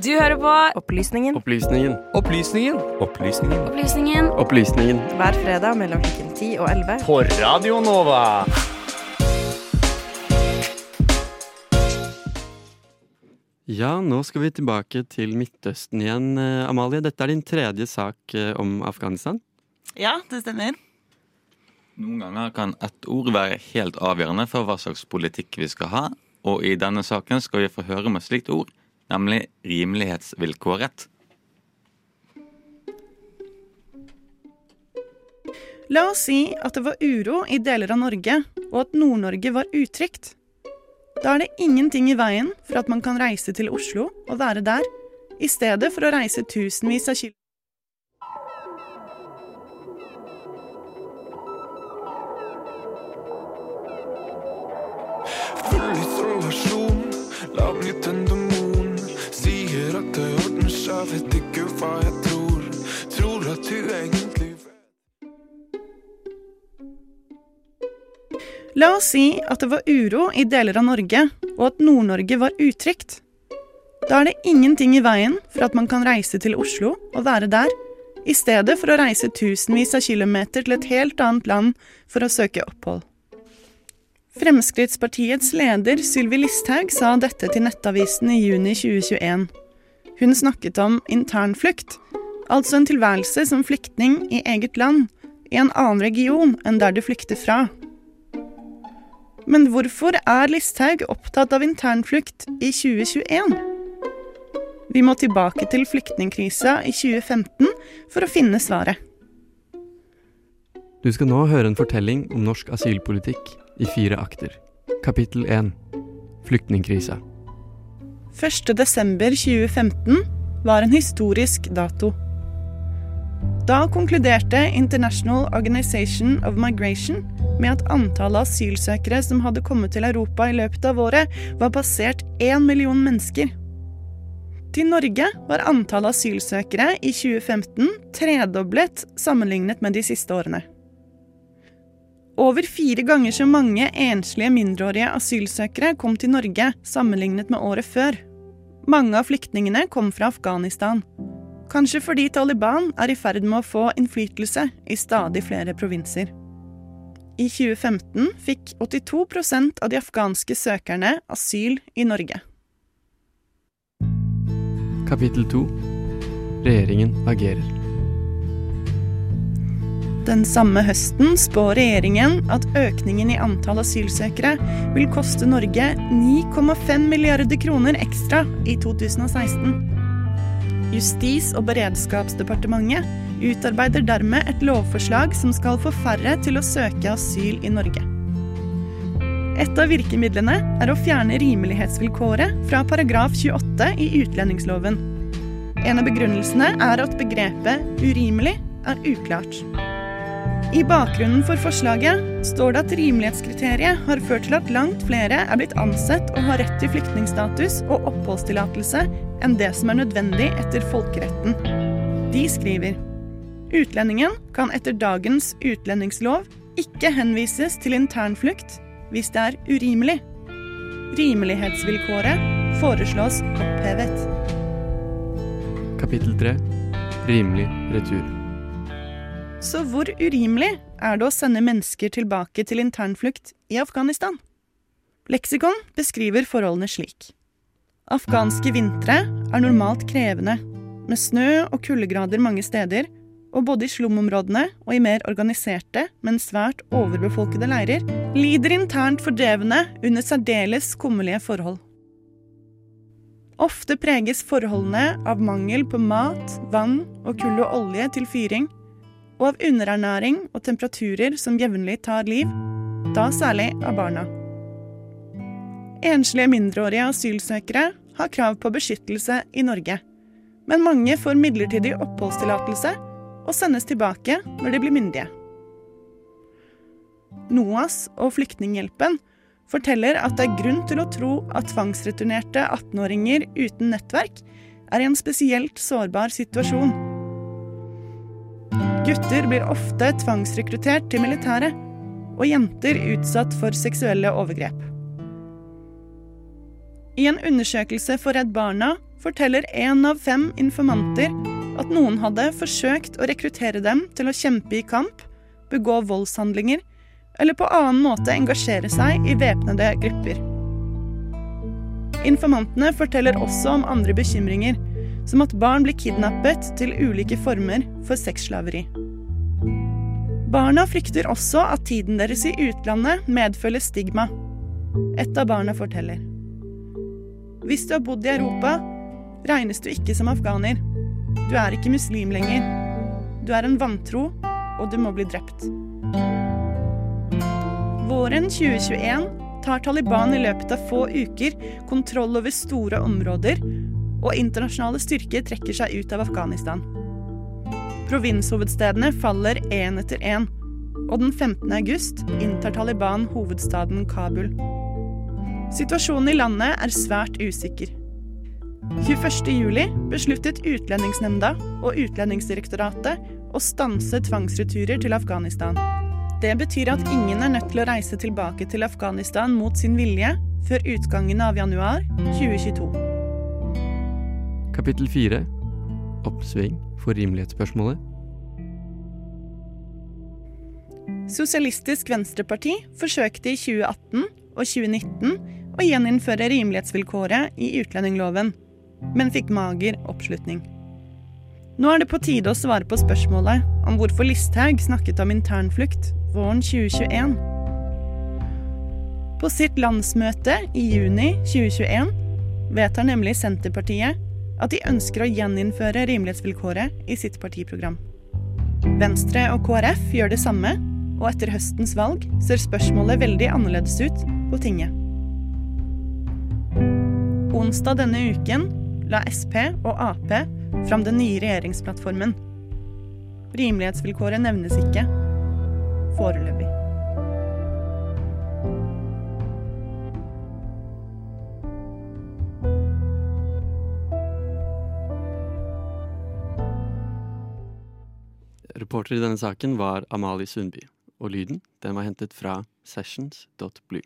Du hører på Opplysningen Opplysningen. Opplysningen. Opplysningen. Opplysningen Opplysningen. hver fredag mellom klokken 10 og 11. På Radio Nova. Ja, nå skal vi tilbake til Midtøsten igjen, eh, Amalie. Dette er din tredje sak eh, om Afghanistan. Ja, det stemmer. Noen ganger kan ett ord være helt avgjørende for hva slags politikk vi skal ha, og i denne saken skal vi få høre om et slikt ord, nemlig rimelighetsvilkåret. La oss si at det var uro i deler av Norge, og at Nord-Norge var utrygt. Da er det ingenting i veien for at man kan reise til Oslo og være der, i stedet for å reise tusenvis av kil... og isolasjon, laget en demon. Sier at det ordner seg, vet ikke hva jeg tror. Tror at du egentlig vet. La oss si at det var uro i deler av Norge, og at Nord-Norge var utrygt. Da er det ingenting i veien for at man kan reise til Oslo og være der, i stedet for å reise tusenvis av kilometer til et helt annet land for å søke opphold. Fremskrittspartiets leder Sylvi Listhaug sa dette til Nettavisen i juni 2021. Hun snakket om internflukt, altså en tilværelse som flyktning i eget land, i en annen region enn der du flykter fra. Men hvorfor er Listhaug opptatt av internflukt i 2021? Vi må tilbake til flyktningkrisa i 2015 for å finne svaret. Du skal nå høre en fortelling om norsk asylpolitikk i fire akter. Kapittel 1 Flyktningkrisa. 1.12.2015 var en historisk dato. Da konkluderte International Organization of Migration med at antallet asylsøkere som hadde kommet til Europa i løpet av året, var passert én million mennesker. Til Norge var antallet asylsøkere i 2015 tredoblet sammenlignet med de siste årene. Over fire ganger så mange enslige mindreårige asylsøkere kom til Norge sammenlignet med året før. Mange av flyktningene kom fra Afghanistan. Kanskje fordi Taliban er i ferd med å få innflytelse i stadig flere provinser. I 2015 fikk 82% av de afghanske søkerne asyl i Norge. Kapittel 2 Regjeringen agerer. Den samme høsten spår regjeringen at økningen i antall asylsøkere vil koste Norge 9,5 milliarder kroner ekstra i 2016. Justis- og beredskapsdepartementet utarbeider dermed et lovforslag som skal få færre til å søke asyl i Norge. Et av virkemidlene er å fjerne rimelighetsvilkåret fra paragraf 28 i utlendingsloven. En av begrunnelsene er at begrepet 'urimelig' er uklart. I bakgrunnen for forslaget står det at rimelighetskriteriet har ført til at langt flere er blitt ansett å ha rett til flyktningstatus og oppholdstillatelse enn det som er nødvendig etter folkeretten. De skriver utlendingen kan etter dagens utlendingslov ikke henvises til internflukt hvis det er urimelig. Rimelighetsvilkåret foreslås opphevet. Kapittel 3 Rimelig retur. Så hvor urimelig er det å sende mennesker tilbake til internflukt i Afghanistan? Leksikon beskriver forholdene slik. Afghanske vintre er normalt krevende, med snø og kuldegrader mange steder, og både i slumområdene og i mer organiserte, men svært overbefolkede leirer, lider internt fordrevne under særdeles kummerlige forhold. Ofte preges forholdene av mangel på mat, vann og kull og olje til fyring, og av underernæring og temperaturer som jevnlig tar liv, da særlig av barna. Enslige mindreårige asylsøkere har krav på beskyttelse i Norge, men mange får midlertidig oppholdstillatelse og sendes tilbake når de blir myndige. NOAS og Flyktninghjelpen forteller at det er grunn til å tro at tvangsreturnerte 18-åringer uten nettverk er i en spesielt sårbar situasjon. Gutter blir ofte tvangsrekruttert til militæret, og jenter utsatt for seksuelle overgrep. I en undersøkelse for Redd Barna forteller én av fem informanter at noen hadde forsøkt å rekruttere dem til å kjempe i kamp, begå voldshandlinger eller på annen måte engasjere seg i væpnede grupper. Informantene forteller også om andre bekymringer, som at barn blir kidnappet til ulike former for sexslaveri. Barna frykter også at tiden deres i utlandet medfølger stigma. Et av barna forteller. Hvis du har bodd i Europa, regnes du ikke som afghaner. Du er ikke muslim lenger. Du er en vantro, og du må bli drept. Våren 2021 tar Taliban i løpet av få uker kontroll over store områder, og internasjonale styrker trekker seg ut av Afghanistan. Provinshovedstedene faller én etter én, og den 15. august inntar Taliban hovedstaden Kabul. Situasjonen i landet er svært usikker. 21.07 besluttet Utlendingsnemnda og Utlendingsdirektoratet å stanse tvangsreturer til Afghanistan. Det betyr at ingen er nødt til å reise tilbake til Afghanistan mot sin vilje før utgangen av januar 2022. Kapittel fire Oppsving for rimelighetsspørsmålet. Sosialistisk Venstreparti forsøkte i 2018 og 2019 å gjeninnføre rimelighetsvilkåret i utlendingloven, men fikk mager oppslutning. Nå er det på tide å svare på spørsmålet om hvorfor Listhaug snakket om internflukt våren 2021. På sitt landsmøte i juni 2021 vedtar nemlig Senterpartiet at de ønsker å gjeninnføre rimelighetsvilkåret i sitt partiprogram. Venstre og KrF gjør det samme, og etter høstens valg ser spørsmålet veldig annerledes ut på tinget. Onsdag denne uken la Sp og Ap fram den nye regjeringsplattformen. Rimelighetsvilkåret nevnes ikke. Foreløpig. Reporter i denne saken var Amalie Sundby, og lyden den var hentet fra sessions.blue.